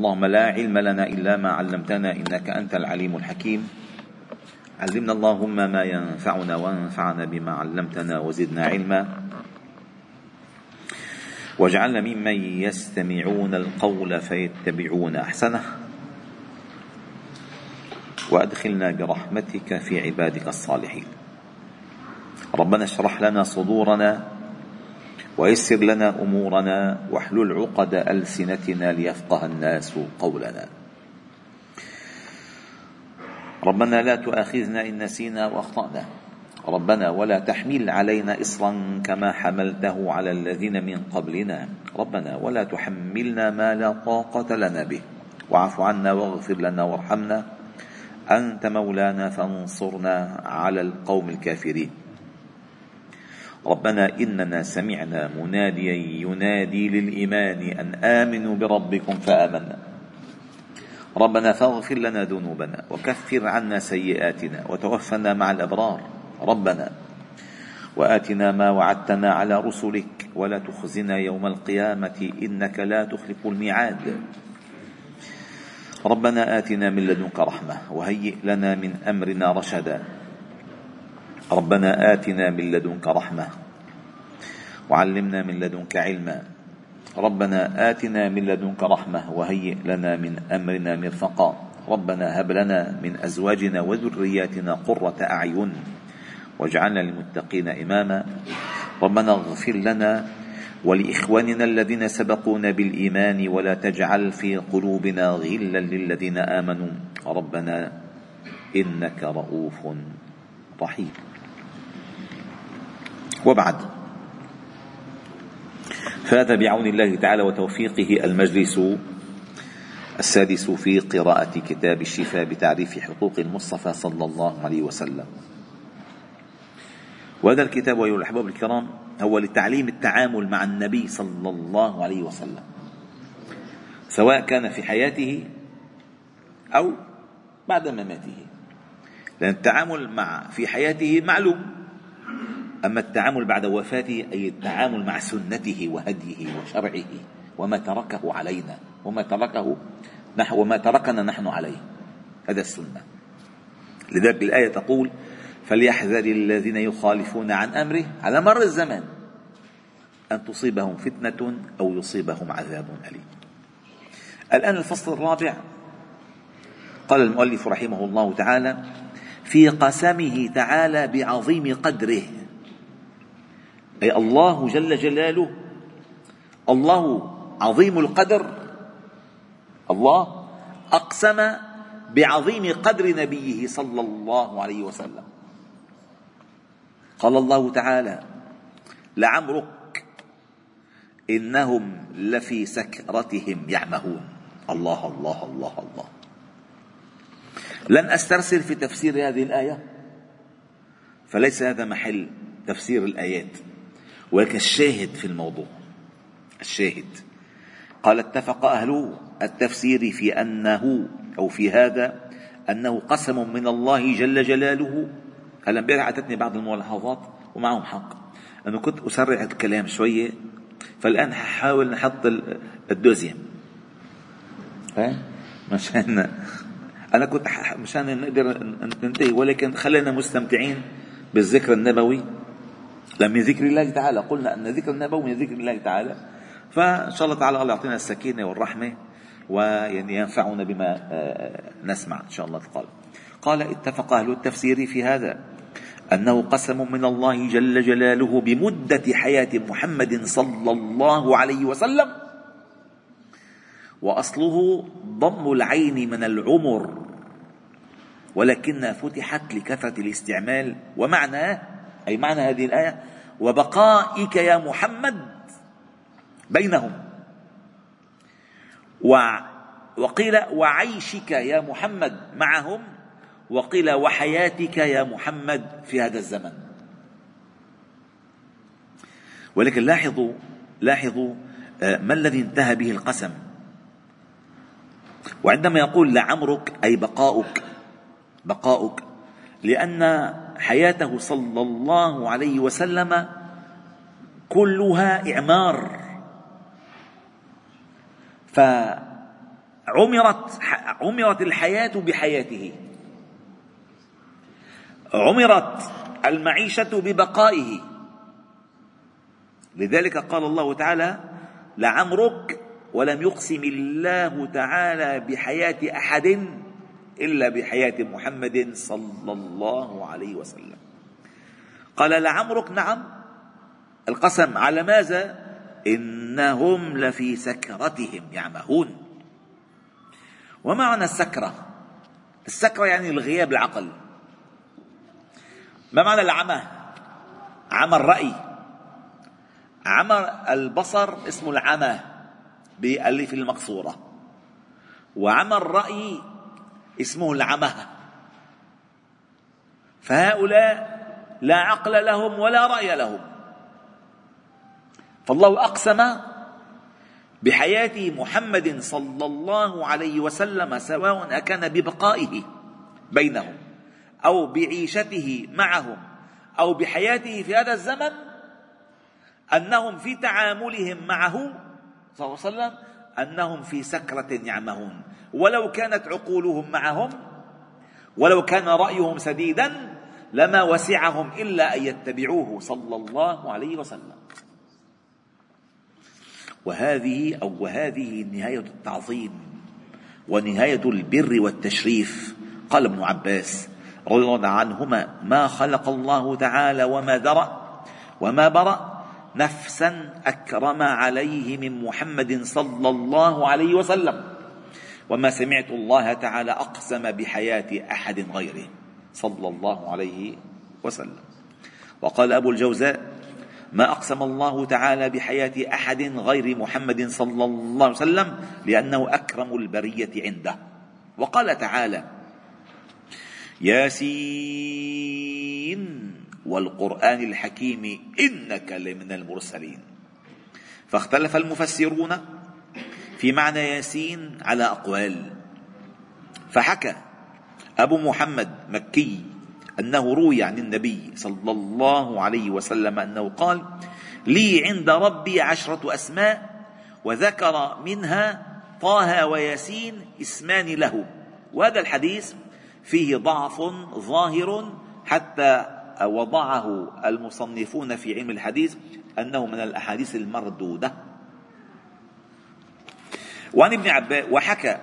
اللهم لا علم لنا إلا ما علمتنا إنك أنت العليم الحكيم. علمنا اللهم ما ينفعنا وانفعنا بما علمتنا وزدنا علما. واجعلنا ممن يستمعون القول فيتبعون أحسنه. وأدخلنا برحمتك في عبادك الصالحين. ربنا اشرح لنا صدورنا ويسر لنا أمورنا واحلل عقد ألسنتنا ليفقه الناس قولنا. ربنا لا تؤاخذنا إن نسينا وأخطأنا. ربنا ولا تحمل علينا إصرا كما حملته على الذين من قبلنا. ربنا ولا تحملنا ما لا طاقة لنا به. واعف عنا واغفر لنا وارحمنا. أنت مولانا فانصرنا على القوم الكافرين. ربنا إننا سمعنا مناديا ينادي للإيمان أن آمنوا بربكم فآمنا. ربنا فاغفر لنا ذنوبنا وكفر عنا سيئاتنا وتوفنا مع الأبرار. ربنا وآتنا ما وعدتنا على رسلك ولا تخزنا يوم القيامة إنك لا تخلف الميعاد. ربنا آتنا من لدنك رحمة وهيئ لنا من أمرنا رشدا. ربنا آتنا من لدنك رحمة وعلمنا من لدنك علما. ربنا آتنا من لدنك رحمة وهيئ لنا من أمرنا مرفقا. ربنا هب لنا من أزواجنا وذرياتنا قرة أعين واجعلنا للمتقين إماما. ربنا اغفر لنا ولإخواننا الذين سبقونا بالإيمان ولا تجعل في قلوبنا غلا للذين آمنوا. ربنا إنك رؤوف رحيم. وبعد. فهذا بعون الله تعالى وتوفيقه المجلس السادس في قراءة كتاب الشفاء بتعريف حقوق المصطفى صلى الله عليه وسلم. وهذا الكتاب أيها الأحباب الكرام هو لتعليم التعامل مع النبي صلى الله عليه وسلم سواء كان في حياته أو بعد مماته. لأن التعامل مع في حياته معلوم. أما التعامل بعد وفاته أي التعامل مع سنته وهديه وشرعه وما تركه علينا وما تركه نحن وما تركنا نحن عليه. هذا السنة. لذلك الآية تقول فليحذر الذين يخالفون عن أمره على مر الزمان أن تصيبهم فتنة أو يصيبهم عذاب أليم. الآن الفصل الرابع. قال المؤلف رحمه الله تعالى في قسمه تعالى بعظيم قدره أي الله جل جلاله. الله عظيم القدر. الله أقسم بعظيم قدر نبيه صلى الله عليه وسلم. قال الله تعالى لعمرك إنهم لفي سكرتهم يعمهون. الله الله الله الله. لن أسترسل في تفسير هذه الآية فليس هذا محل تفسير الآيات. ولكن الشاهد في الموضوع. الشاهد. قال اتفق أهل التفسير في أنه أو في هذا أنه قسم من الله جل جلاله. هلا امبارح أتتني بعض الملاحظات؟ ومعهم حق. أنه كنت أسرع الكلام شوية فالآن حاول نحط الدوزيام. مشان أنا كنت مشان نقدر ننتهي ولكن خلينا مستمتعين بالذكر النبوي. من ذكر الله تعالى. قلنا أن ذكر النبوي من ذكر الله تعالى. فإن شاء الله تعالى الله يعطينا السكينة والرحمة ويعني ينفعنا بما آه، نسمع إن شاء الله قال قال اتفق أهل التفسير في هذا أنه قسم من الله جل جلاله بمدة حياة محمد صلى الله عليه وسلم. وأصله ضم العين من العمر. ولكنها فتحت لكثرة الاستعمال. ومعناه أي معنى هذه الآية؟ وبقائك يا محمد بينهم. وقيل وعيشك يا محمد معهم وقيل وحياتك يا محمد في هذا الزمن. ولكن لاحظوا لاحظوا آه، ما الذي انتهى به القسم؟ وعندما يقول لعمرك أي بقاؤك بقاؤك لأن حياته صلى الله عليه وسلم كلها إعمار. عمرت عمرت الحياة بحياته. عمرت المعيشة ببقائه. لذلك قال الله تعالى لعمرك ولم يقسم الله تعالى بحياة أحد إلا بحياة محمد صلى الله عليه وسلم. قال لعمرك؟ نعم. القسم على ماذا؟ إنهم لفي سكرتهم يعمهون. وما معنى السكرة؟ السكرة يعني الغياب العقل. ما معنى العمى؟ عمى الرأي. عمى البصر اسمه العمى بألف المقصورة وعمى الرأي اسمه العمى فهؤلاء لا عقل لهم ولا رأي لهم. فالله أقسم بحياة محمد صلى الله عليه وسلم سواء أكان ببقائه بينهم أو بعيشته معهم أو بحياته في هذا الزمن أنهم في تعاملهم معه صلى الله عليه وسلم أنهم في سكرة يعمهون. ولو كانت عقولهم معهم ولو كان رأيهم سديدا لما وسعهم إلا أن يتبعوه صلى الله عليه وسلم. وهذه أو وهذه نهاية التعظيم ونهاية البر والتشريف. قال ابن عباس رضي الله عنهما ما خلق الله تعالى وما ذرأ وما برأ نفسا أكرم عليه من محمد صلى الله عليه وسلم. وما سمعت الله تعالى أقسم بحياة أحد غيره. صلى الله عليه وسلم. وقال أبو الجوزاء ما أقسم الله تعالى بحياة أحد غير محمد صلى الله عليه وسلم لأنه أكرم البرية عنده. وقال تعالى ياسين والقرآن الحكيم إنك لمن المرسلين. فاختلف المفسرون في معنى ياسين على أقوال. فحكى أبو محمد مكي أنه روي عن النبي صلى الله عليه وسلم أنه قال لي عند ربي عشرة أسماء وذكر منها طه وياسين اسمان له. وهذا الحديث فيه ضعف ظاهر حتى وضعه المصنفون في علم الحديث أنه من الأحاديث المردودة. وعن ابن عباس وحكى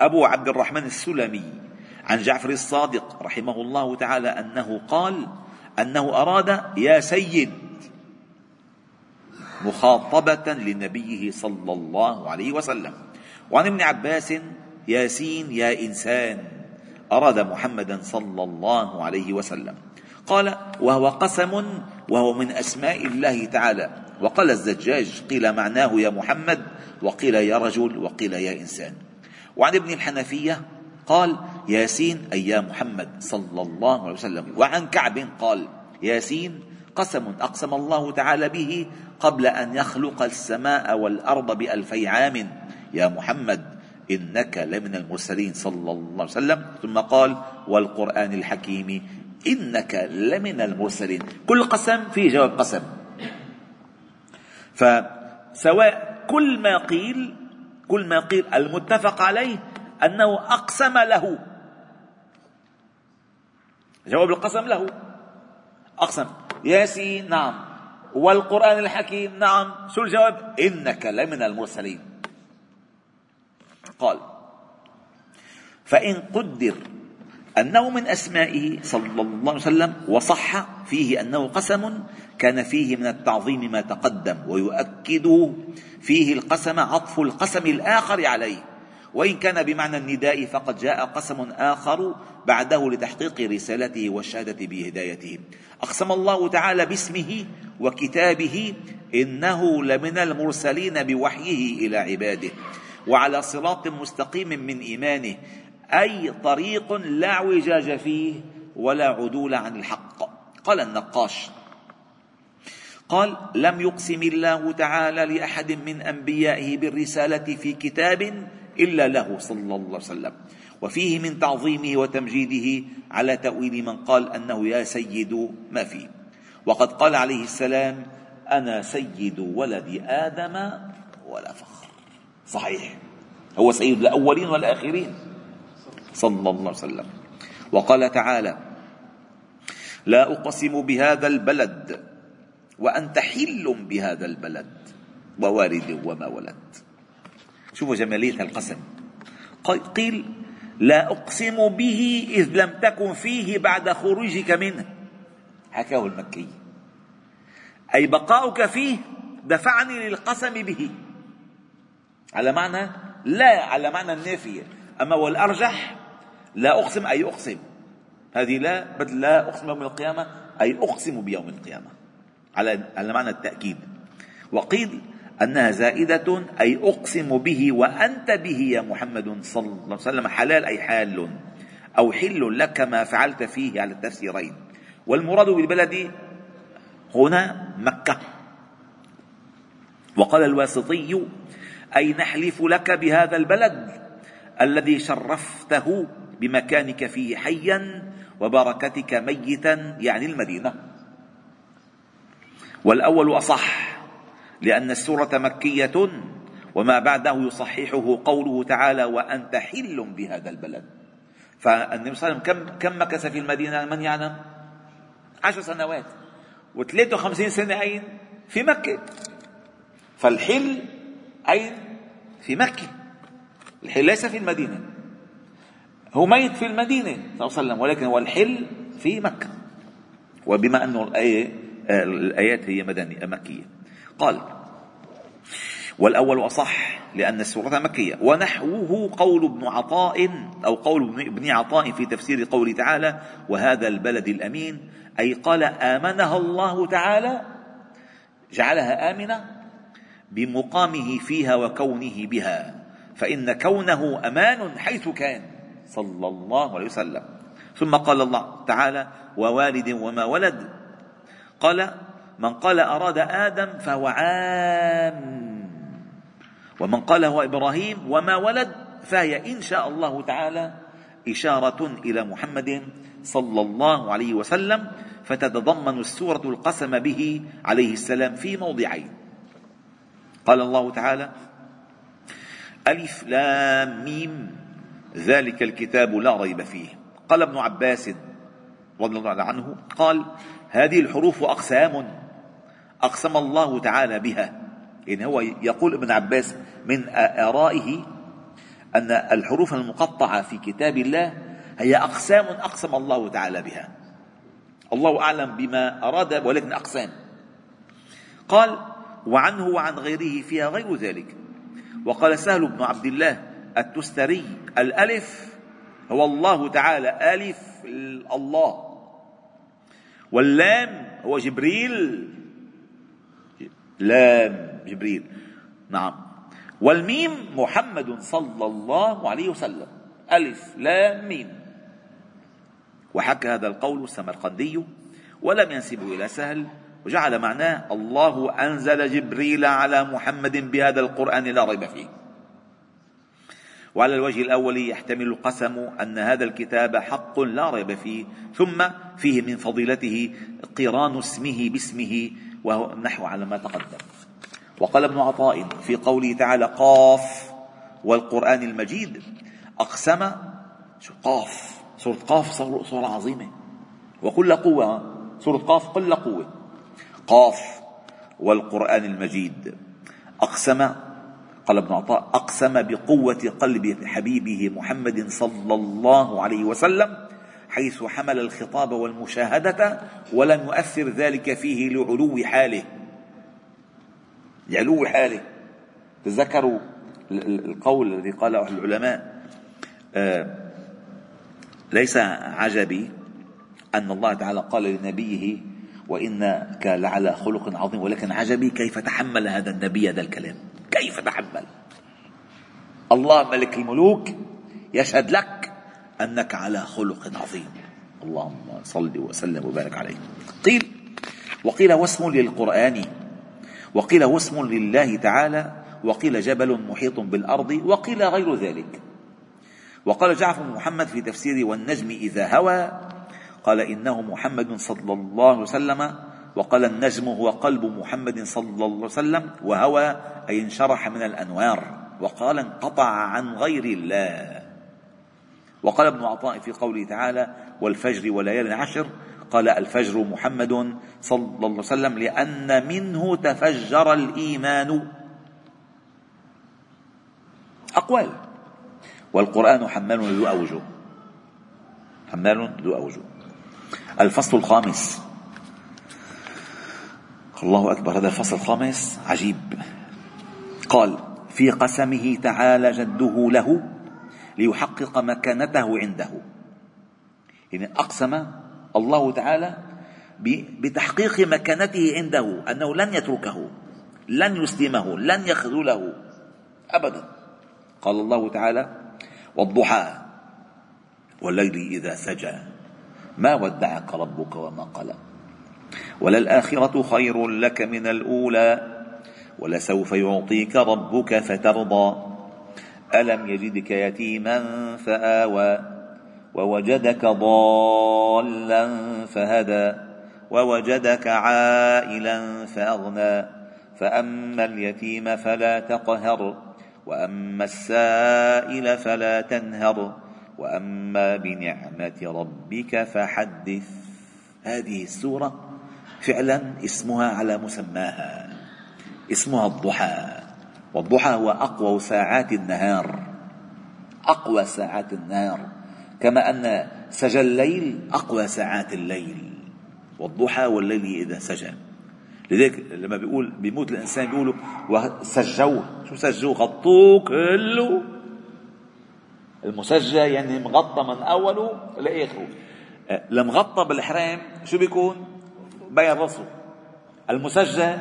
أبو عبد الرحمن السلمي عن جعفر الصادق رحمه الله تعالى أنه قال أنه أراد يا سيد مخاطبة لنبيه صلى الله عليه وسلم. وعن ابن عباس ياسين يا إنسان أراد محمدا صلى الله عليه وسلم. قال وهو قسم وهو من أسماء الله تعالى. وقال الزجاج قيل معناه يا محمد وقيل يا رجل وقيل يا إنسان. وعن ابن الحنفية قال ياسين أي يا محمد صلى الله عليه وسلم. وعن كعب قال ياسين قسم أقسم الله تعالى به قبل أن يخلق السماء والأرض بألفي عام. يا محمد إنك لمن المرسلين صلى الله عليه وسلم. ثم قال والقرآن الحكيم إنك لمن المرسلين. كل قسم فيه جواب قسم. فسواء كل ما قيل كل ما قيل المتفق عليه أنه أقسم له. جواب القسم له. أقسم. ياسين نعم. والقرآن الحكيم نعم. شو الجواب؟ إنك لمن المرسلين. قال فإن قدر أنه من أسمائه صلى الله عليه وسلم وصح فيه أنه قسم كان فيه من التعظيم ما تقدم ويؤكد فيه القسم عطف القسم الآخر عليه. وإن كان بمعنى النداء فقد جاء قسم آخر بعده لتحقيق رسالته والشهادة بهدايته. أقسم الله تعالى باسمه وكتابه إنه لمن المرسلين بوحيه إلى عباده وعلى صراط مستقيم من إيمانه أي طريق لا اعوجاج فيه ولا عدول عن الحق. قال النقاش. قال لم يقسم الله تعالى لأحد من أنبيائه بالرسالة في كتاب إلا له صلى الله عليه وسلم. وفيه من تعظيمه وتمجيده على تأويل من قال أنه يا سيد ما فيه وقد قال عليه السلام أنا سيد ولد آدم ولا فخر. صحيح. هو سيد الأولين والآخرين. صلى الله عليه وسلم. وقال تعالى لا أقسم بهذا البلد وأنت حل بهذا البلد ووالد وما ولد. شوفوا جمالية القسم. قيل لا أقسم به إذ لم تكن فيه بعد خروجك منه. حكاه المكي. أي بقاؤك فيه دفعني للقسم به. على معنى لا على معنى النافية. أما والأرجح لا أقسم أي أقسم. هذه لا بل لا أقسم يوم القيامة أي أقسم بيوم القيامة. على على معنى التأكيد. وقيل أنها زائدة أي أقسم به وأنت به يا محمد صلى الله عليه وسلم حلال أي حال. أو حل لك ما فعلت فيه على التفسيرين. والمراد بالبلد هنا مكة. وقال الواسطي أي نحلف لك بهذا البلد الذي شرفته بمكانك فيه حيا وبركتك ميتا يعني المدينة. والأول أصح لأن السورة مكية وما بعده يصححه قوله تعالى وأنت حل بهذا البلد فالنبي صلى الله عليه وسلم كم كم مكث في المدينة؟ من يعلم؟ عشر سنوات. و53 سنة أين؟ في مكة. فالحل أين؟ في مكة. الحل ليس في المدينة. هو ميت في المدينة صلى الله عليه وسلم ولكن هو الحل في مكة. وبما أنه الآية الآيات هي مدنية مكية. قال والأول أصح لأن السورة مكية. ونحوه قول ابن عطاء أو قول ابن عطاء في تفسير قوله تعالى وهذا البلد الأمين. أي قال آمنها الله تعالى جعلها آمنة بمقامه فيها وكونه بها. فإن كونه أمان حيث كان. صلى الله عليه وسلم. ثم قال الله تعالى ووالد وما ولد. قال من قال أراد آدم فهو عام. ومن قال هو إبراهيم وما ولد فهي إن شاء الله تعالى إشارة إلى محمد صلى الله عليه وسلم فتتضمن السورة القسم به عليه السلام في موضعين. قال الله تعالى ألف لام ميم. ذلك الكتاب لا ريب فيه. قال ابن عباس رضي الله عنه قال هذه الحروف أقسام أقسم الله تعالى بها. يعني هو يقول ابن عباس من آرائه أن الحروف المقطعة في كتاب الله هي أقسام أقسم الله تعالى بها. الله أعلم بما أراد ولكن أقسام. قال وعنه وعن غيره فيها غير ذلك. وقال سهل بن عبد الله التستري الألف هو الله تعالى. ألف الله. واللام هو جبريل. لام جبريل. نعم. والميم محمد صلى الله عليه وسلم. ألف لام ميم. وحكى هذا القول السمرقندي ولم ينسبه إلى سهل وجعل معناه الله أنزل جبريل على محمد بهذا القرآن لا ريب فيه. وعلى الوجه الأول يحتمل القسم أن هذا الكتاب حق لا ريب فيه ثم فيه من فضيلته قران اسمه باسمه وهو نحو على ما تقدم. وقال ابن عطاء في قوله تعالى قاف والقرآن المجيد أقسم شو قاف؟ سورة قاف سورة عظيمة. وكل قوة سورة قاف كل قوة. قاف والقرآن المجيد أقسم قال ابن عطاء أقسم بقوة قلب حبيبه محمد صلى الله عليه وسلم حيث حمل الخطاب والمشاهدة ولم يؤثر ذلك فيه لعلو حاله. لعلو حاله. تذكروا القول الذي قاله العلماء آه ليس عجبي أن الله تعالى قال لنبيه وإنك لعلى خلق عظيم ولكن عجبي كيف تحمل هذا النبي هذا الكلام. كيف تحمل الله ملك الملوك يشهد لك أنك على خلق عظيم. اللهم صل وسلم وبارك عليه. قيل وقيل هو اسم للقرآن وقيل هو اسم لله تعالى وقيل جبل محيط بالأرض وقيل غير ذلك. وقال جعفر محمد في تفسيره والنجم إذا هوى قال إنه محمد صلى الله عليه وسلم وقال النجم هو قلب محمد صلى الله عليه وسلم وهوى أي انشرح من الأنوار وقال انقطع عن غير الله. وقال ابن عطاء في قوله تعالى والفجر وليال عشر قال الفجر محمد صلى الله عليه وسلم لأن منه تفجر الإيمان. أقوال. والقرآن حمال ذو أوجه. حمال ذو أوجه. الفصل الخامس. الله أكبر هذا الفصل الخامس. عجيب. قال في قسمه تعالى جده له ليحقق مكانته عنده. يعني أقسم الله تعالى بتحقيق مكانته عنده أنه لن يتركه لن يسلمه لن يخذله. أبدا. قال الله تعالى والضحى والليل إذا سجى ما ودعك ربك وما قلى وللآخرة خير لك من الأولى ولسوف يعطيك ربك فترضى. ألم يجدك يتيما فآوى ووجدك ضالا فهدى ووجدك عائلا فأغنى. فأما اليتيم فلا تقهر وأما السائل فلا تنهر. وأما بنعمة ربك فحدث. هذه السورة فعلا اسمها على مسماها. اسمها الضحى. والضحى هو أقوى ساعات النهار. أقوى ساعات النهار. كما أن سجى الليل أقوى ساعات الليل. والضحى والليل إذا سجى. لذلك لما بيقول بيموت الإنسان بيقولوا وسجوه. شو سجوه؟ غطوه كله. المسجى يعني مغطى من أوله لآخره المغطى بالحرام شو بيكون؟ بين راسه المسجى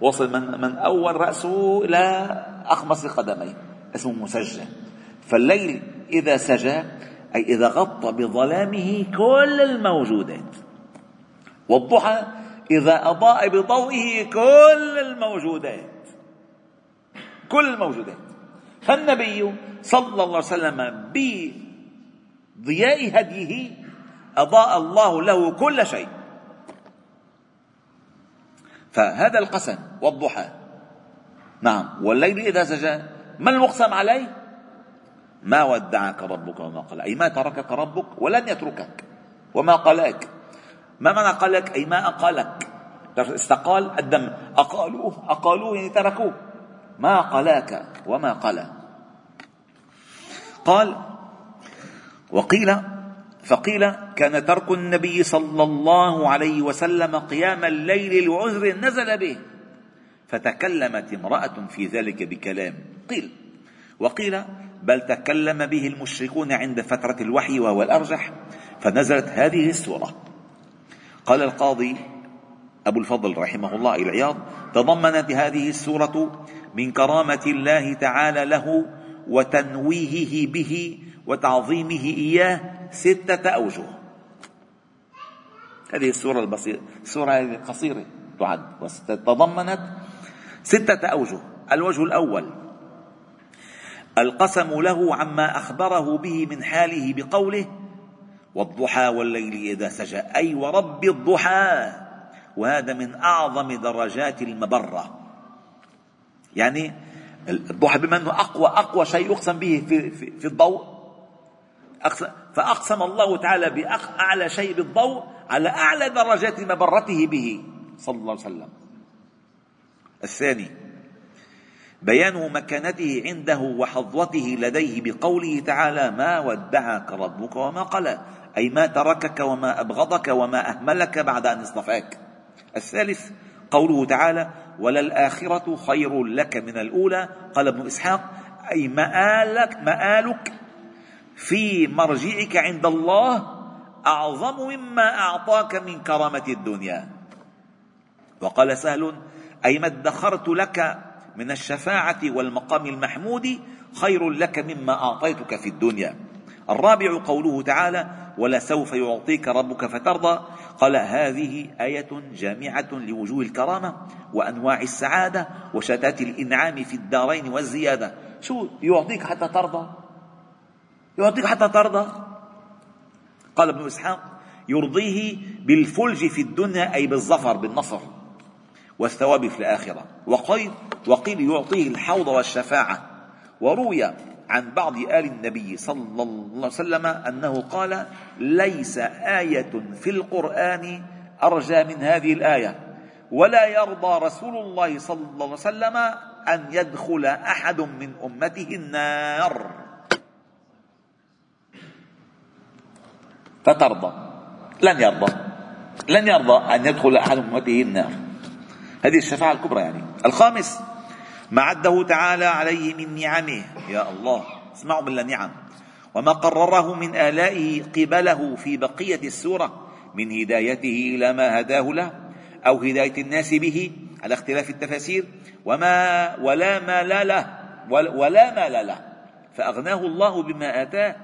وصل من من أول رأسه إلى أخمص قدميه اسمه مسجى فالليل إذا سجى أي إذا غطى بظلامه كل الموجودات. والضحى إذا أضاء بضوئه كل الموجودات. كل الموجودات. فالنبي صلى الله عليه وسلم بضياء هديه أضاء الله له كل شيء. فهذا القسم والضحى. نعم. والليل إذا سجى ما المقسم عليه؟ ما ودعك ربك وما قال أي ما تركك ربك ولن يتركك وما قلاك ما معنى قالك أي ما أقالك استقال الدم. أقالوه. أقالوه يعني تركوه. ما قلاك وما قلا قال وقيل فقيل كان ترك النبي صلى الله عليه وسلم قيام الليل لعذر نزل به. فتكلمت امرأة في ذلك بكلام. قيل. وقيل بل تكلم به المشركون عند فترة الوحي وهو الأرجح فنزلت هذه السورة. قال القاضي أبو الفضل رحمه الله العياض تضمنت هذه السورة من كرامة الله تعالى له وتنويهه به وتعظيمه إياه ستة أوجه. هذه السورة البسيطة السورة هذه قصيرة تعد وتضمنت ستة أوجه. الوجه الأول القسم له عما أخبره به من حاله بقوله والضحى والليل إذا سجى أي ورب الضحى وهذا من أعظم درجات المبرة. يعني الضحى بما أنه أقوى أقوى شيء يقسم به في, في, في الضوء فأقسم الله تعالى بأعلى شيء بالضوء على أعلى درجات مبرته به. صلى الله عليه وسلم. الثاني بيان مكانته عنده وحظوته لديه بقوله تعالى ما ودعك ربك وما قلى أي ما تركك وما أبغضك وما أهملك بعد أن اصطفاك. الثالث قوله تعالى وللآخرة خير لك من الأولى قال ابن إسحاق أي مآلك مآلك في مرجعك عند الله أعظم مما أعطاك من كرامة الدنيا. وقال سهل أي ما ادخرت لك من الشفاعة والمقام المحمود خير لك مما أعطيتك في الدنيا. الرابع قوله تعالى ولسوف يعطيك ربك فترضى. قال هذه آية جامعة لوجوه الكرامة وأنواع السعادة وشتات الإنعام في الدارين والزيادة. شو يعطيك حتى ترضى؟ يعطيك حتى ترضى قال ابن إسحاق يرضيه بالفلج في الدنيا أي بالظفر بالنصر والثواب في الآخرة. وقيل وقيل يعطيه الحوض والشفاعة. وروي عن بعض آل النبي صلى الله عليه وسلم أنه قال ليس آية في القرآن أرجى من هذه الآية. ولا يرضى رسول الله صلى الله عليه وسلم أن يدخل أحد من أمته النار. فترضى. لن يرضى. لن يرضى أن يدخل أحد أمته النار. هذه الشفاعة الكبرى يعني. الخامس ما عده تعالى عليه من نعمه. يا الله اسمعوا من النعم. وما قرره من آلائه قبله في بقية السورة. من هدايته إلى ما هداه له أو هداية الناس به على اختلاف التفاسير. وما ولا مال له ولا مال له. فأغناه الله بما آتاه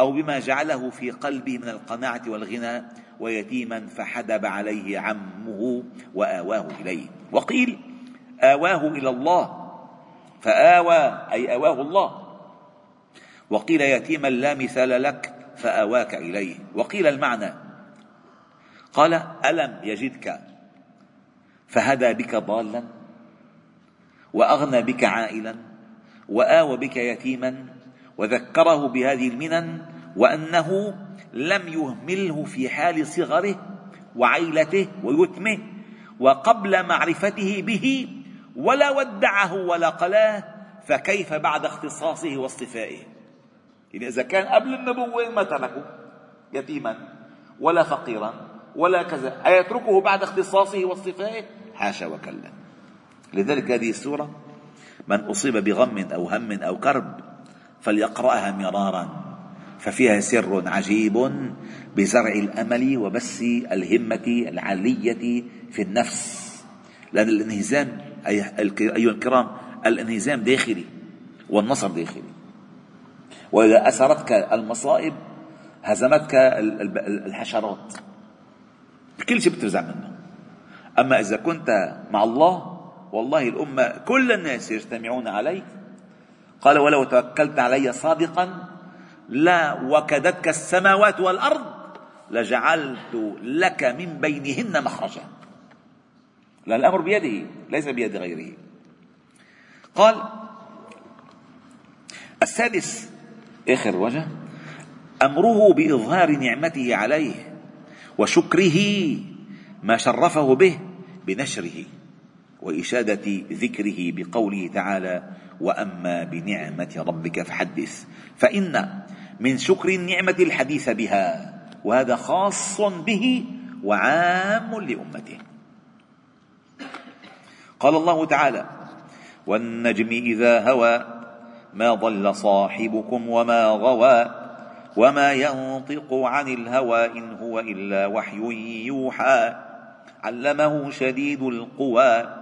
أو بما جعله في قلبه من القناعة والغنى ويتيما فحدب عليه عمه وآواه إليه. وقيل آواه إلى الله فآوى أي آواه الله. وقيل يتيما لا مثال لك فآواك إليه. وقيل المعنى قال ألم يجدك فهدى بك ضالا وأغنى بك عائلا وآوى بك يتيما وذكره بهذه المنن وأنه لم يهمله في حال صغره وعيلته ويتمه وقبل معرفته به ولا ودعه ولا قلاه فكيف بعد اختصاصه واصطفائه. يعني إذا كان قبل النبوة ما تركه يتيما ولا فقيرا ولا كذا أيتركه بعد اختصاصه واصطفائه؟ حاشا وكلا. لذلك هذه السورة من أصيب بغم أو هم أو كرب فليقرأها مرارا ففيها سر عجيب بزرع الأمل وبث الهمة العلية في النفس. لأن الانهزام أيها الكرام الانهزام داخلي والنصر داخلي. وإذا أسرتك المصائب هزمتك الحشرات. كل شيء بتفزع منه. أما إذا كنت مع الله والله الأمة كل الناس يجتمعون عليك قال ولو توكلت علي صادقا لا وكدتك السماوات والأرض لجعلت لك من بينهن مخرجا. لا الأمر بيده ليس بيد غيره. قال السادس آخر وجه أمره بإظهار نعمته عليه وشكره ما شرفه به بنشره. وإشادة ذكره بقوله تعالى وأما بنعمة ربك فحدث. فإن من شكر النعمة الحديث بها وهذا خاص به وعام لأمته. قال الله تعالى والنجم إذا هوى ما ضل صاحبكم وما غوى وما ينطق عن الهوى إن هو إلا وحي يوحى. علمه شديد القوى.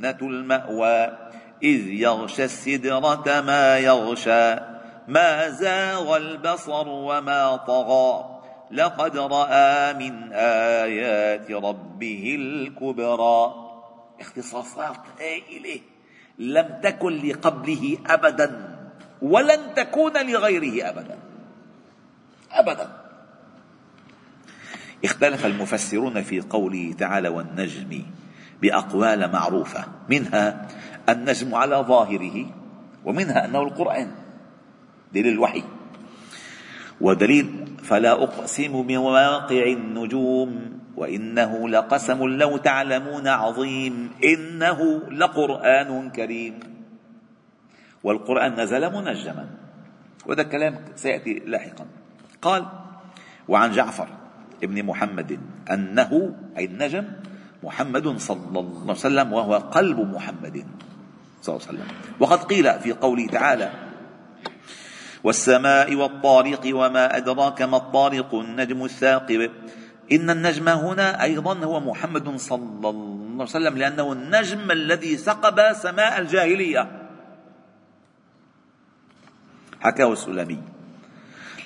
جنة المأوى إذ يغشى السدرة ما يغشى. ما زاغ البصر وما طغى. لقد رأى من آيات ربه الكبرى. اختصاصات هائلة لم تكن لقبله أبدا ولن تكون لغيره أبدا. أبدا. اختلف المفسرون في قوله تعالى والنجم. بأقوال معروفة منها النجم على ظاهره ومنها أنه القرآن دليل الوحي. ودليل فلا أقسم بمواقع النجوم وإنه لقسم لو تعلمون عظيم إنه لقرآن كريم. والقرآن نزل منجما وهذا الكلام سيأتي لاحقا. قال وعن جعفر ابن محمد أنه أي النجم محمد صلى الله عليه وسلم وهو قلب محمد صلى الله عليه وسلم. وقد قيل في قوله تعالى والسماء والطارق وما أدراك ما الطارق النجم الثاقب. إن النجم هنا أيضا هو محمد صلى الله عليه وسلم لأنه النجم الذي ثقب سماء الجاهلية. حكاه السلمي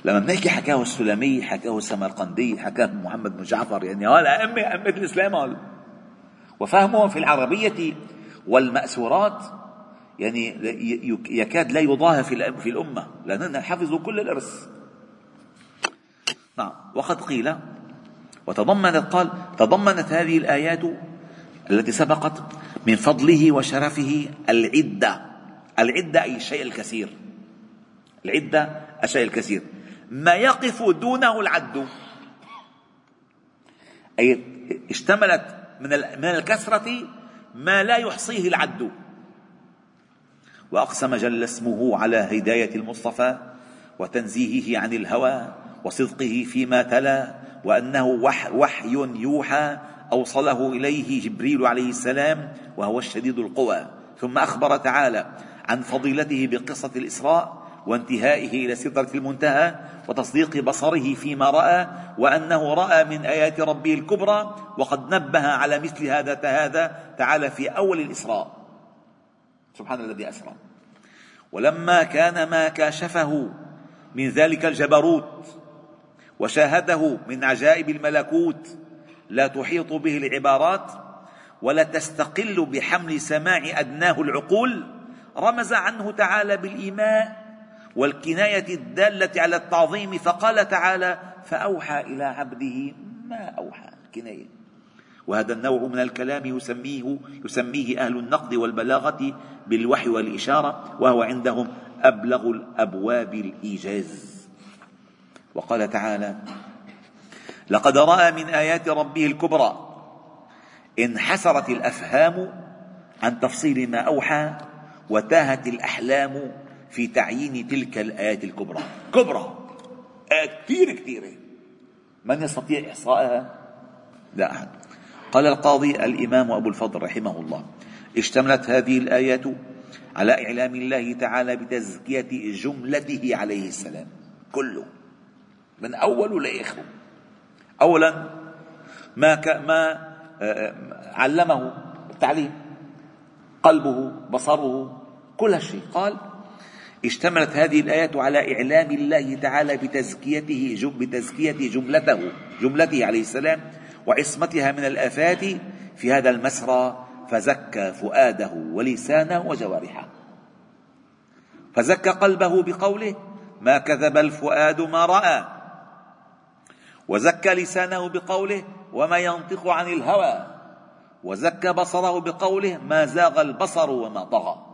لما بنحكي حكاه السلمي حكاه السمرقندي حكاه محمد بن جعفر يعني هذا أئمة أئمة الإسلام هذا وفهمهم في العربية والمأسورات يعني يكاد لا يضاهى في الأمة لأننا حفظوا كل الإرث. نعم. وقد قيل وتضمنت قال تضمنت هذه الآيات التي سبقت من فضله وشرفه العدة. العدة أي الشيء الكثير. العدة الشيء الكثير. ما يقف دونه العد. أي اشتملت من من الكثرة ما لا يحصيه العد. وأقسم جل اسمه على هداية المصطفى وتنزيهه عن الهوى وصدقه فيما تلا وأنه وحي يوحى أوصله إليه جبريل عليه السلام وهو الشديد القوى. ثم أخبر تعالى عن فضيلته بقصة الإسراء وانتهائه إلى سدرة المنتهى وتصديق بصره فيما رأى وأنه رأى من آيات ربه الكبرى وقد نبه على مثل هذا هذا تعالى في أول الإسراء. سبحان الذي أسرى. ولما كان ما كاشفه من ذلك الجبروت وشاهده من عجائب الملكوت لا تحيط به العبارات ولا تستقل بحمل سماع أدناه العقول رمز عنه تعالى بالإيماء والكناية الدالة على التعظيم فقال تعالى فأوحى إلى عبده ما أوحى كناية وهذا النوع من الكلام يسميه يسميه أهل النقد والبلاغة بالوحي والإشارة وهو عندهم أبلغ الأبواب الإيجاز. وقال تعالى لقد رأى من آيات ربه الكبرى انحسرت الأفهام عن تفصيل ما أوحى وتاهت الأحلام في تعيين تلك الآيات الكبرى. كبرى. آيات كثير كثيرة. من يستطيع إحصائها؟ لا أحد. قال القاضي الإمام أبو الفضل رحمه الله اشتملت هذه الآيات على إعلام الله تعالى بتزكية جملته عليه السلام. كله. من أول لآخره أولا ما. ما آه، آه، علمه التعليم قلبه بصره كل شيء قال اشتملت هذه الآيات على إعلام الله تعالى بتزكيته بتزكية جملته جملته عليه السلام وعصمتها من الآفات في هذا المسرى فزكى فؤاده ولسانه وجوارحه. فزكى قلبه بقوله ما كذب الفؤاد ما رأى وزكى لسانه بقوله وما ينطق عن الهوى وزكى بصره بقوله ما زاغ البصر وما طغى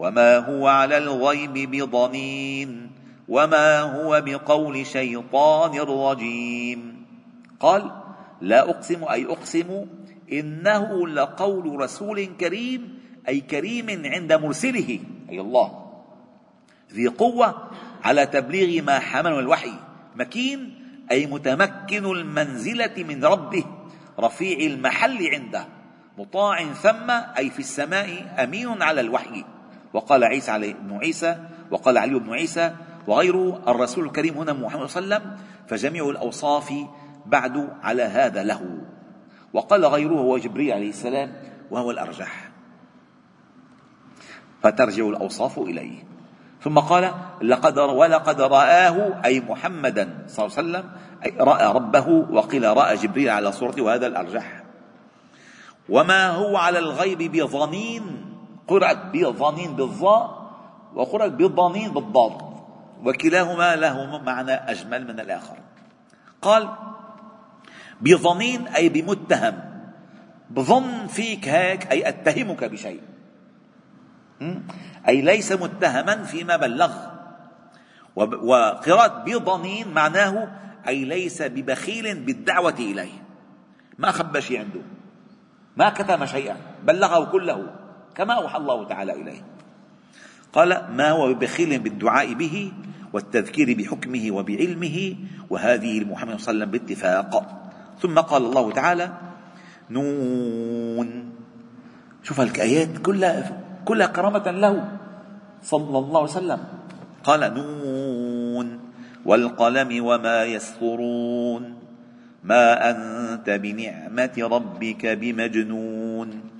وما هو على الغيب بضنين وما هو بقول شيطان رجيم قال لا اقسم أي اقسم انه لقول رسول كريم أي كريم عند مرسله أي الله. ذي قوه على تبليغ ما حمله الوحي. مكين أي متمكن المنزلة من ربه. رفيع المحل عنده. مطاع ثم أي في السماء أمين على الوحي. وقال عيسى عليه بن عيسى وقال علي بن عيسى وغيره الرسول الكريم هنا محمد صلى الله عليه وسلم فجميع الأوصاف بعد على هذا له. وقال غيره هو جبريل عليه السلام وهو الأرجح. فترجع الأوصاف إليه. ثم قال لقد ولقد رآه أي محمدا صلى الله عليه وسلم أي رأى ربه وقيل رأى جبريل على صورته وهذا الأرجح. وما هو على الغيب بظنين قرأت بظنين بالظاء وقرأت بضنين بالضاد وكلاهما له معنى أجمل من الآخر. قال بظنين أي بمتهم بظن فيك هيك أي أتهمك بشيء. أي ليس متهما فيما بلغ. وقراءة بضنين معناه أي ليس ببخيل بالدعوة إليه. ما خبى شيء عنده. ما كتم شيئا بلغه كله. كما أوحى الله تعالى إليه. قال ما هو ببخيل بالدعاء به والتذكير بحكمه وبعلمه؟ وهذه لمحمد صلى الله عليه وسلم باتفاق. ثم قال الله تعالى نون. شوف الآيات كلها كلها كرامة له صلى الله عليه وسلم. قال نون. والقلم وما يسطرون؟ ما أنت بنعمة ربك بمجنون.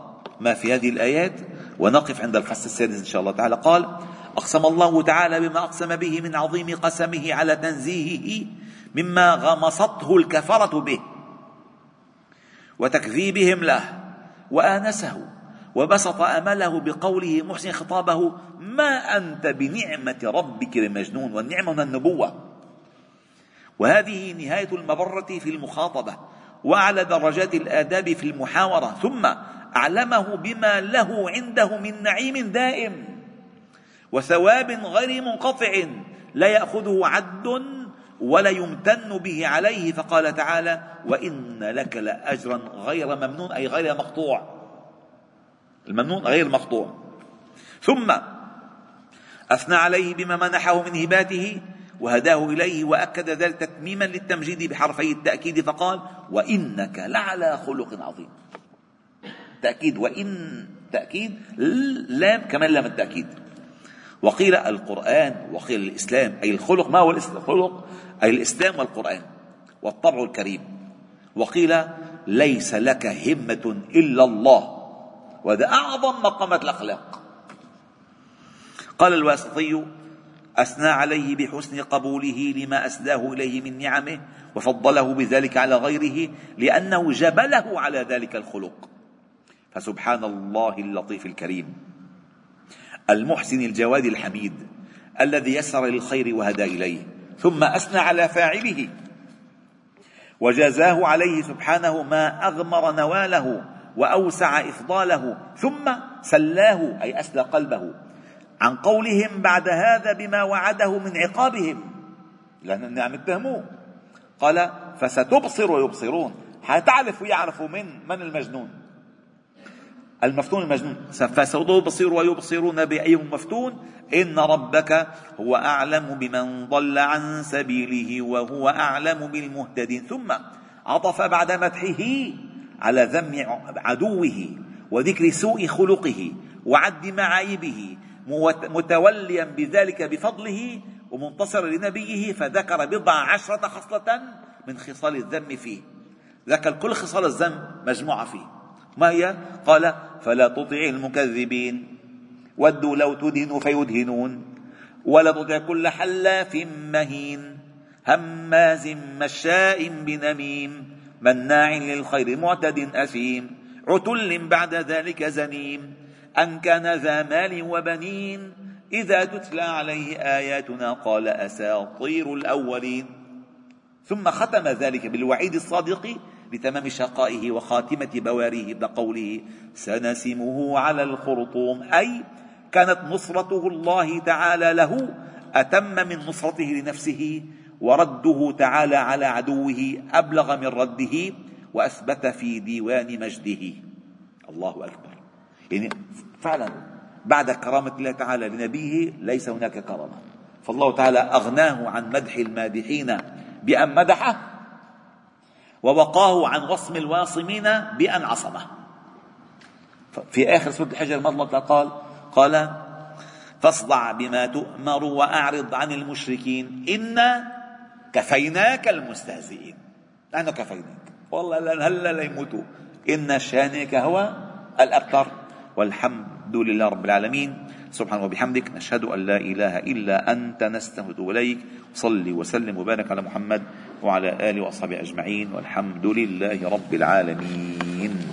ما في هذه الآيات ونقف عند الفصل السادس إن شاء الله تعالى. قال أقسم الله تعالى بما أقسم به من عظيم قسمه على تنزيهه مما غمصته الكفرة به وتكذيبهم له وآنسه وبسط أمله بقوله محسن خطابه ما أنت بنعمة ربك بمجنون والنعمة من النبوة. وهذه نهاية المبرة في المخاطبة وأعلى درجات الآداب في المحاورة. ثم اعلمه بما له عنده من نعيم دائم وثواب غير منقطع لا يأخذه عد ولا يمتن به عليه. فقال تعالى وإن لك لأجرا غير ممنون أي غير مقطوع. الممنون غير مقطوع. ثم أثنى عليه بما منحه من هباته وهداه إليه وأكد ذلك تتميما للتمجيد بحرفي التأكيد. فقال وإنك لعلى خلق عظيم. تاكيد وإن تأكيد لام كمان لام التأكيد. وقيل القرآن وقيل الإسلام أي الخلق ما هو الخلق أي الإسلام والقرآن والطبع الكريم. وقيل ليس لك همة إلا الله وهذا أعظم مقامات الأخلاق. قال الواسطي أثنى عليه بحسن قبوله لما أسداه إليه من نعمه وفضله بذلك على غيره لأنه جبله على ذلك الخلق. فسبحان الله اللطيف الكريم. المحسن الجواد الحميد الذي يسر للخير وهدى إليه ثم أثنى على فاعله. وجازاه عليه سبحانه ما أغمر نواله وأوسع إفضاله ثم سلاه أي أسلى قلبه. عن قولهم بعد هذا بما وعده من عقابهم. لأن نعم اتهموه. قال فستبصر ويبصرون. حتعرف ويعرفوا من؟ من المجنون؟ المفتون المجنون. فستبصر ويبصرون بأيهم مفتون؟ إن ربك هو أعلم بمن ضل عن سبيله وهو أعلم بالمهتدين. ثم عطف بعد مدحه على ذم عدوه وذكر سوء خلقه وعد معايبه متوليا بذلك بفضله ومنتصرا لنبيه فذكر بضع عشرة خصلة من خصال الذم فيه. ذكر كل خصال الذم مجموعة فيه. ما هي؟ قال فلا تطع المكذبين. ودوا لو تدهنوا فيدهنون. ولا تطع كل حلاف مهين. هماز مشاء بنميم. مناع للخير معتد أثيم. عتل بعد ذلك زنيم. أن كان ذا مال وبنين. إذا تتلى عليه آياتنا قال أساطير الأولين. ثم ختم ذلك بالوعيد الصادق لتمام شقائه وخاتمة بواريه بقوله سنسمه على الخرطوم. أي كانت نصرته الله تعالى له أتم من نصرته لنفسه ورده تعالى على عدوه أبلغ من رده وأثبت في ديوان مجده. الله أكبر. يعني فعلا بعد كرامة الله تعالى لنبيه ليس هناك كرامة. فالله تعالى أغناه عن مدح المادحين بأن مدحه ووقاه عن وصم الواصمين بأن عصمه. في آخر سورة الحجر الله قال قال فاصدع بما تؤمر وأعرض عن المشركين انا كفيناك المستهزئين. نحن كفيناك. والله هلا ليموتوا إن شانك هو الأبتر. والحمد لله رب العالمين. سبحانه وبحمدك نشهد أن لا إله إلا أنت نستغفرك إليك صل وسلم وبارك على محمد وعلى آله وأصحابه أجمعين والحمد لله رب العالمين.